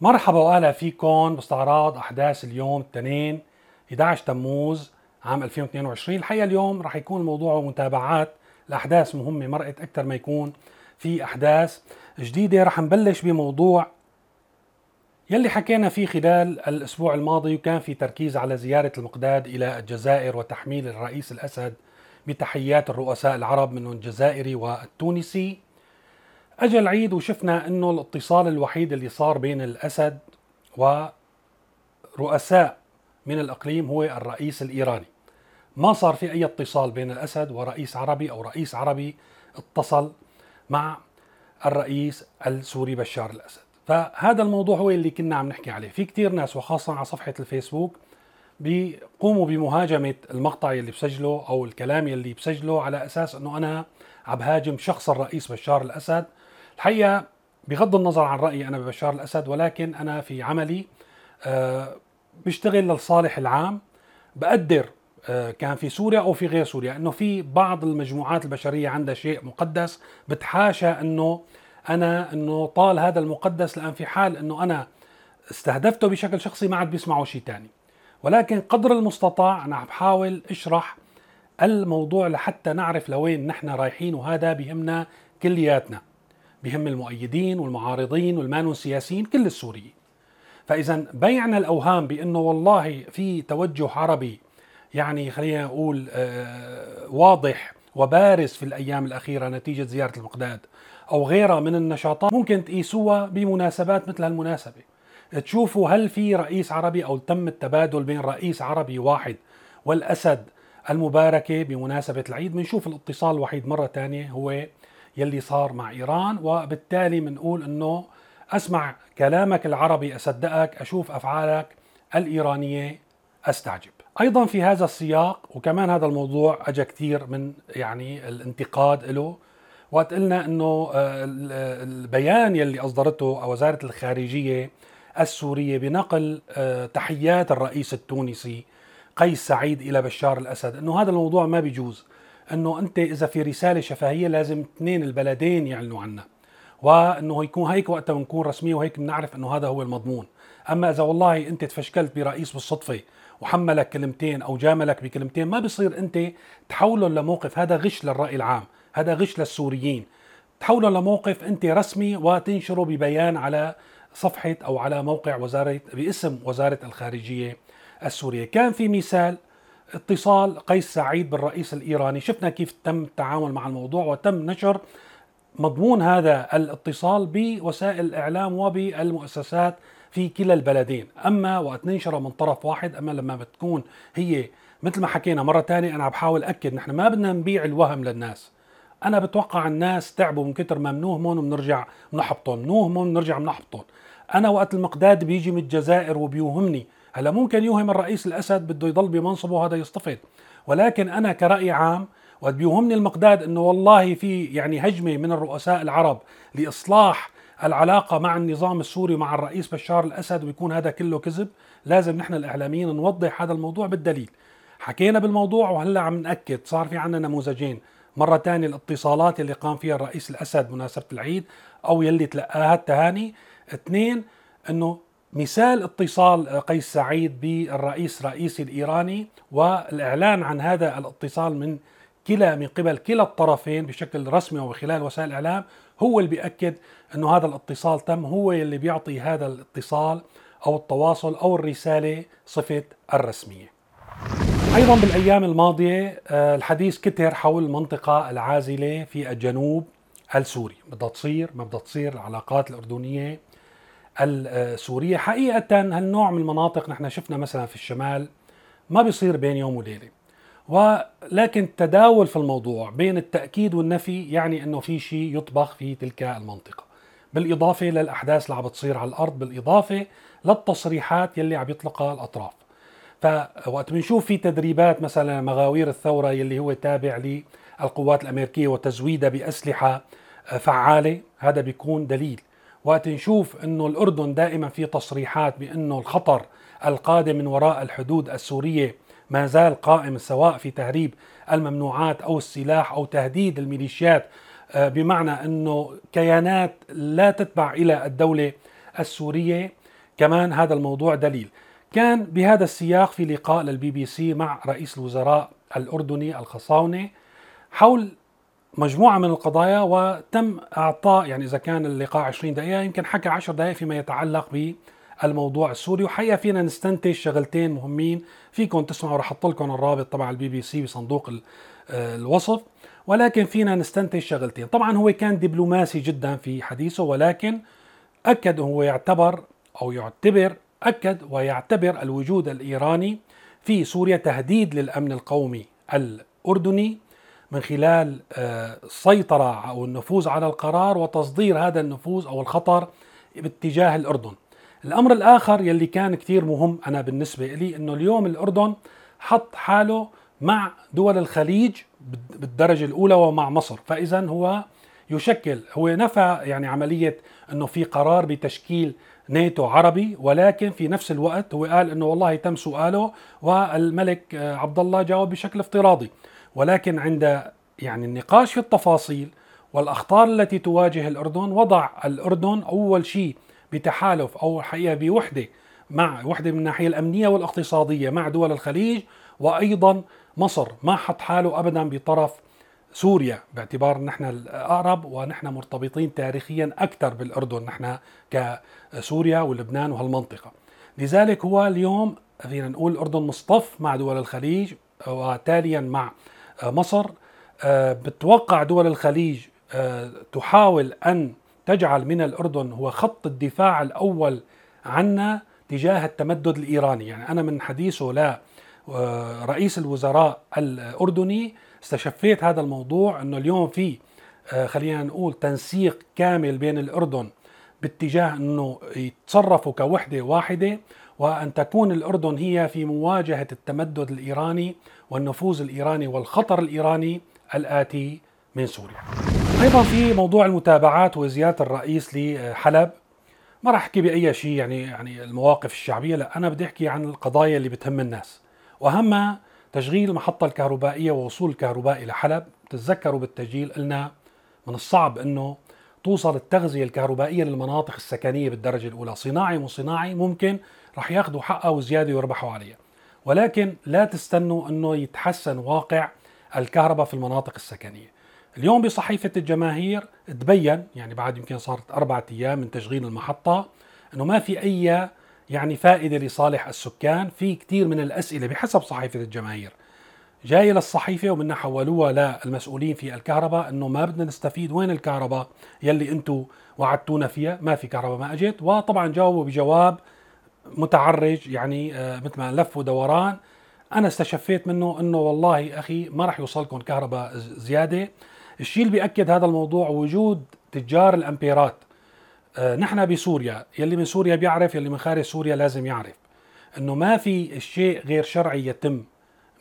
مرحبا وأهلا فيكم باستعراض أحداث اليوم الاثنين 11 تموز عام 2022 الحقيقة اليوم راح يكون الموضوع متابعات لأحداث مهمة مرقت أكثر ما يكون في أحداث جديدة. راح نبلش بموضوع يلي حكينا فيه خلال الأسبوع الماضي وكان في تركيز على زيارة المقداد إلى الجزائر وتحميل الرئيس الأسد بتحيات الرؤساء العرب منهم الجزائري والتونسي. اجى العيد وشفنا إنه الاتصال الوحيد اللي صار بين الأسد ورؤساء من الأقليم هو الرئيس الإيراني. ما صار في أي اتصال بين الأسد ورئيس عربي أو رئيس عربي اتصل مع الرئيس السوري بشار الأسد. فهذا الموضوع هو اللي كنا عم نحكي عليه. في كتير ناس وخاصة على صفحة الفيسبوك بيقوموا بمهاجمة المقطع اللي بسجله أو الكلام اللي بسجله على أساس إنه أنا عم هاجم شخص الرئيس بشار الأسد الحقيقة بغض النظر عن رأيي أنا ببشار الأسد ولكن أنا في عملي أه بشتغل للصالح العام بقدر أه كان في سوريا أو في غير سوريا إنه في بعض المجموعات البشرية عندها شيء مقدس بتحاشى إنه أنا إنه طال هذا المقدس لأن في حال إنه أنا استهدفته بشكل شخصي ما عاد بيسمعوا شيء ثاني ولكن قدر المستطاع أنا بحاول أشرح الموضوع لحتى نعرف لوين نحن رايحين وهذا بهمنا كلياتنا. بهم المؤيدين والمعارضين والمانو السياسيين كل السوريين. فإذا بيعنا الأوهام بأنه والله في توجه عربي يعني خلينا نقول آه واضح وبارز في الأيام الأخيرة نتيجة زيارة المقداد أو غيرها من النشاطات ممكن تقيسوها بمناسبات مثل هالمناسبة. تشوفوا هل في رئيس عربي أو تم التبادل بين رئيس عربي واحد والأسد المباركة بمناسبة العيد؟ بنشوف الاتصال الوحيد مرة ثانية هو يلي صار مع إيران وبالتالي بنقول إنه أسمع كلامك العربي أصدقك أشوف أفعالك الإيرانية أستعجب. أيضا في هذا السياق وكمان هذا الموضوع اجى كثير من يعني الانتقاد له وقت قلنا إنه البيان يلي أصدرته وزارة الخارجية السورية بنقل تحيات الرئيس التونسي قيس سعيد إلى بشار الأسد إنه هذا الموضوع ما بيجوز. أنه أنت إذا في رسالة شفهية لازم اثنين البلدين يعلنوا عنها وأنه يكون هيك وقتها بنكون رسمية وهيك بنعرف أنه هذا هو المضمون. أما إذا والله أنت تفشكلت برئيس بالصدفة وحملك كلمتين أو جاملك بكلمتين ما بصير أنت تحوله لموقف. هذا غش للرأي العام هذا غش للسوريين. تحوله لموقف أنت رسمي وتنشره ببيان على صفحة أو على موقع وزاره باسم وزارة الخارجية السورية. كان في مثال اتصال قيس سعيد بالرئيس الإيراني. شفنا كيف تم التعامل مع الموضوع وتم نشر مضمون هذا الاتصال بوسائل الاعلام وبالمؤسسات في كلا البلدين. أما وقت ننشره من طرف واحد أما لما بتكون هي مثل ما حكينا مرة ثانية أنا بحاول أكد نحن ما بدنا نبيع الوهم للناس. أنا بتوقع الناس تعبوا من كتر ما منوهمهم وبنرجع بنحبطهم منوهمهم بنرجع بنحبطهم أنا وقت المقداد بيجي من الجزائر وبيوهمني هلا ممكن يوهم الرئيس الأسد بده يضل بمنصبه هذا يصطفد ولكن أنا كرأي عام وقت بيوهمني المقداد إنه والله في يعني هجمة من الرؤساء العرب لإصلاح العلاقة مع النظام السوري ومع الرئيس بشار الأسد ويكون هذا كله كذب. لازم نحن الإعلاميين نوضح هذا الموضوع بالدليل. حكينا بالموضوع وهلأ عم نأكد صار في عندنا نموذجين. مرة ثانية الاتصالات اللي قام فيها الرئيس الأسد مناسبة العيد أو يلي تلقاها التهاني. اثنين أنه مثال اتصال قيس سعيد بالرئيس الرئيسي الإيراني والإعلان عن هذا الاتصال من كلا من قبل كلا الطرفين بشكل رسمي وخلال وسائل الإعلام هو اللي بيأكد أنه هذا الاتصال تم هو اللي بيعطي هذا الاتصال أو التواصل أو الرسالة صفة الرسمية. أيضا بالأيام الماضية الحديث كتر حول المنطقة العازلة في الجنوب السوري. بدها تصير ما بدها تصير العلاقات الأردنية السورية. حقيقة هالنوع من المناطق نحن شفنا مثلا في الشمال ما بيصير بين يوم وليلة. ولكن التداول في الموضوع بين التأكيد والنفي يعني إنه في شيء يطبخ في تلك المنطقة. بالإضافة للأحداث اللي عم بتصير على الأرض بالإضافة للتصريحات يلي عم يطلقها الأطراف. فوقت بنشوف في تدريبات مثلا مغاوير الثورة يلي هو تابع للقوات الأمريكية وتزويدها بأسلحة فعالة هذا بيكون دليل. وقت نشوف إنه الأردن دائما في تصريحات بأنه الخطر القادم من وراء الحدود السورية ما زال قائم سواء في تهريب الممنوعات أو السلاح أو تهديد الميليشيات بمعنى إنه كيانات لا تتبع إلى الدولة السورية. كمان هذا الموضوع دليل. كان بهذا السياق في لقاء للبي بي سي مع رئيس الوزراء الأردني الخصاونة حول مجموعة من القضايا وتم إعطاء يعني إذا كان اللقاء 20 دقيقة يمكن حكى 10 دقائق فيما يتعلق بالموضوع السوري. وحقيقة فينا نستنتج شغلتين مهمين فيكم تسمعوا رح أحط لكم الرابط تبع البي بي سي بصندوق آه، الوصف. ولكن فينا نستنتج شغلتين. طبعا هو كان دبلوماسي جدا في حديثه ولكن أكد هو يعتبر أو يعتبر أكد ويعتبر الوجود الإيراني في سوريا تهديد للأمن القومي الأردني. من خلال السيطرة آه، أو النفوذ على القرار وتصدير هذا النفوذ أو الخطر باتجاه الأردن. الأمر الآخر يلي كان كثير مهم أنا بالنسبة لي أنه اليوم الأردن حط حاله مع دول الخليج بالدرجة الأولى ومع مصر. فإذا هو يشكل هو نفى يعني عملية أنه في قرار بتشكيل ناتو عربي ولكن في نفس الوقت هو قال إنه والله تم سؤاله والملك آه، عبد الله جاوب بشكل افتراضي. ولكن عند يعني النقاش في التفاصيل والأخطار التي تواجه الأردن وضع الأردن أول شيء بتحالف أو حقيقة بوحدة مع وحدة من الناحية الأمنية والاقتصادية مع دول الخليج وأيضا مصر ما حط حاله ابدا بطرف سوريا باعتبار نحن الأقرب ونحن مرتبطين تاريخيا أكثر بالأردن نحن كسوريا ولبنان وهالمنطقة. لذلك هو اليوم فينا نقول الأردن مصطف مع دول الخليج وتاليا مع مصر آه، بتوقع دول الخليج آه، تحاول أن تجعل من الأردن هو خط الدفاع الأول عنا تجاه التمدد الإيراني، يعني أنا من حديثه لا آه، رئيس الوزراء الأردني استشفيت هذا الموضوع إنه اليوم في خلينا نقول تنسيق كامل بين الأردن باتجاه إنه يتصرفوا كوحدة واحدة وأن تكون الأردن هي في مواجهة التمدد الإيراني والنفوذ الإيراني والخطر الإيراني الآتي من سوريا. أيضا في موضوع المتابعات وزياره الرئيس لحلب ما راح أحكي بأي شيء يعني يعني المواقف الشعبية لا أنا بدي أحكي عن القضايا اللي بتهم الناس واهمها تشغيل المحطه الكهربائية ووصول الكهرباء إلى حلب تتذكروا بالتسجيل قلنا من الصعب إنه توصل التغذية الكهربائية للمناطق السكنية بالدرجة الأولى. صناعي مو صناعي ممكن رح ياخذوا حقها وزيادة ويربحوا عليها. ولكن لا تستنوا إنه يتحسن واقع الكهرباء في المناطق السكنية. اليوم بصحيفة الجماهير تبين يعني بعد يمكن صارت أربعة أيام من تشغيل المحطة إنه ما في أي يعني فائدة لصالح السكان. في كثير من الأسئلة بحسب صحيفة الجماهير. جاي للصحيفة ومنها حولوها للمسؤولين في الكهرباء إنه ما بدنا نستفيد وين الكهرباء يلي أنتم وعدتونا فيها؟ ما في كهرباء ما اجت وطبعا جاوبوا بجواب متعرج يعني آه، مثل ما لف ودوران أنا استشفيت منه إنه والله أخي ما راح يوصلكم كهرباء زيادة. الشيء اللي بيأكد هذا الموضوع وجود تجار الأمبيرات. آه، نحن بسوريا يلي من سوريا بيعرف يلي من خارج سوريا لازم يعرف إنه ما في شيء غير شرعي يتم.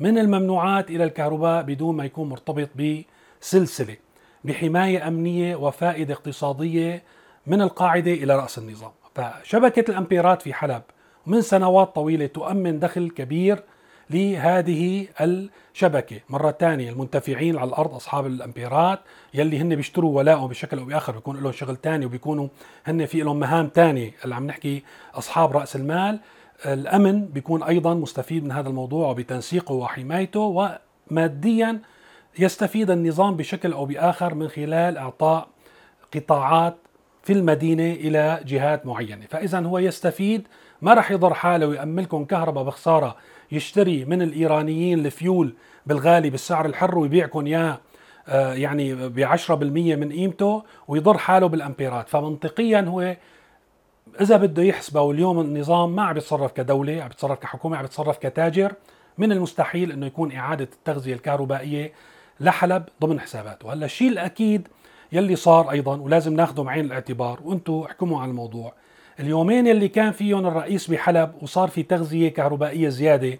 من الممنوعات إلى الكهرباء بدون ما يكون مرتبط بسلسلة بحماية أمنية وفائدة اقتصادية من القاعدة إلى رأس النظام. فشبكة الأمبيرات في حلب من سنوات طويلة تؤمن دخل كبير لهذه الشبكة. مرة ثانية المنتفعين على الأرض أصحاب الأمبيرات يلي هن بيشتروا ولاءهم بشكل أو بآخر بيكون لهم شغل ثاني وبيكونوا هن في لهم مهام ثانية اللي عم نحكي أصحاب رأس المال. الأمن بيكون أيضا مستفيد من هذا الموضوع وبتنسيقه وحمايته وماديا يستفيد النظام بشكل أو بآخر من خلال إعطاء قطاعات في المدينة إلى جهات معينة. فإذا هو يستفيد ما راح يضر حاله ويأملكم كهرباء بخسارة يشتري من الإيرانيين الفيول بالغالي بالسعر الحر ويبيعكم إياه آه، يعني ب 10% من قيمته ويضر حاله بالأمبيرات. فمنطقيا هو إذا بده يحسبه واليوم النظام ما عم يتصرف كدولة عم يتصرف كحكومة عم يتصرف كتاجر من المستحيل إنه يكون إعادة التغذية الكهربائية لحلب ضمن حساباته. هلأ الشيء الأكيد يلي صار أيضا ولازم ناخذه بعين الاعتبار وأنتم احكموا على الموضوع. اليومين اللي كان فيهم الرئيس بحلب وصار في تغذية كهربائية زيادة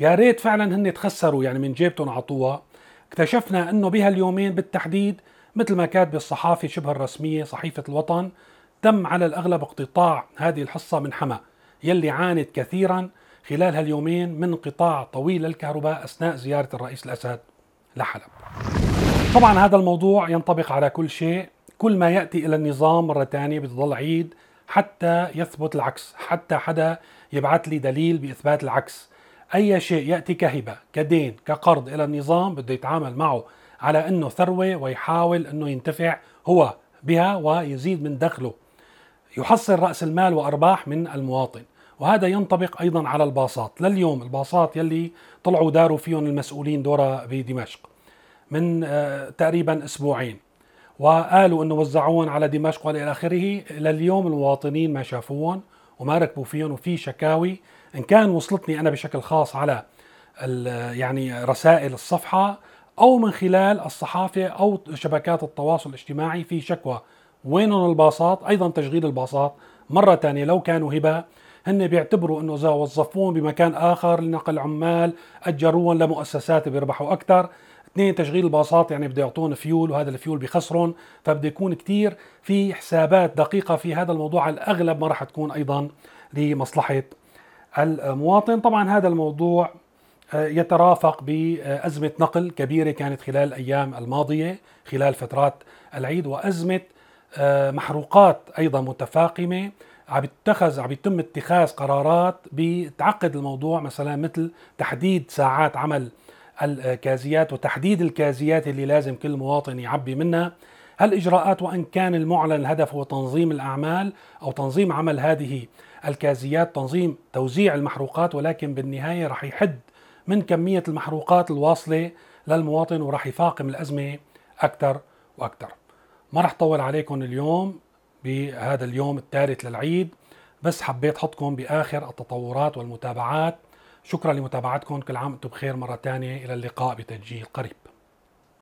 يا ريت فعلا هن تخسروا يعني من جيبتهم عطوها اكتشفنا إنه بهاليومين بالتحديد مثل ما كاتب الصحافه شبه الرسمية صحيفة الوطن تم على الأغلب اقتطاع هذه الحصة من حما يلي عانت كثيرا خلال هاليومين من انقطاع طويل للكهرباء أثناء زيارة الرئيس الأسد لحلب. طبعا هذا الموضوع ينطبق على كل شيء، كل ما يأتي إلى النظام مرة ثانية بتضل عيد حتى يثبت العكس حتى حدا يبعث لي دليل بإثبات العكس أي شيء يأتي كهبة كدين كقرض إلى النظام بده يتعامل معه على أنه ثروة ويحاول أنه ينتفع هو بها ويزيد من دخله يحصل رأس المال وأرباح من المواطن وهذا ينطبق أيضا على الباصات. لليوم الباصات يلي طلعوا داروا فيهم المسؤولين دورة بدمشق من آه، تقريبا أسبوعين وقالوا إنه وزعوهم على دمشق وإلى آخره. لليوم المواطنين ما شافوهم وما ركبوا فيهم وفي شكاوي. إن كان وصلتني أنا بشكل خاص على يعني رسائل الصفحة أو من خلال الصحافة أو شبكات التواصل الاجتماعي في شكوى وينهم الباصات؟ أيضا تشغيل الباصات. مرة ثانية لو كانوا هبه هن بيعتبروا إنه إذا وظفوهم بمكان آخر لنقل عمال أجروهم لمؤسسات بيربحوا أكثر اثنين تشغيل الباصات يعني بده يعطون فيول وهذا الفيول بخسرهم فبده يكون كثير في حسابات دقيقة في هذا الموضوع. على الأغلب ما راح تكون أيضا لمصلحة المواطن. طبعا هذا الموضوع آه، يترافق بأزمة نقل كبيرة كانت خلال الأيام الماضية خلال فترات العيد وأزمة محروقات أيضا متفاقمة. عم يتخذ عم يتم اتخاذ قرارات بتعقد الموضوع مثلا مثل تحديد ساعات عمل الكازيات وتحديد الكازيات اللي لازم كل مواطن يعبي منها. هالإجراءات وإن كان المعلن الهدف هو تنظيم الأعمال أو تنظيم عمل هذه الكازيات تنظيم توزيع المحروقات ولكن بالنهاية رح يحد من كمية المحروقات الواصلة للمواطن ورح يفاقم الأزمة أكثر وأكثر. ما رح طول عليكم اليوم بهذا اليوم الثالث للعيد بس حبيت أحطكم بآخر التطورات والمتابعات. شكرا لمتابعتكم كل عام وأنتم بخير مرة ثانية إلى اللقاء بتسجيل قريب.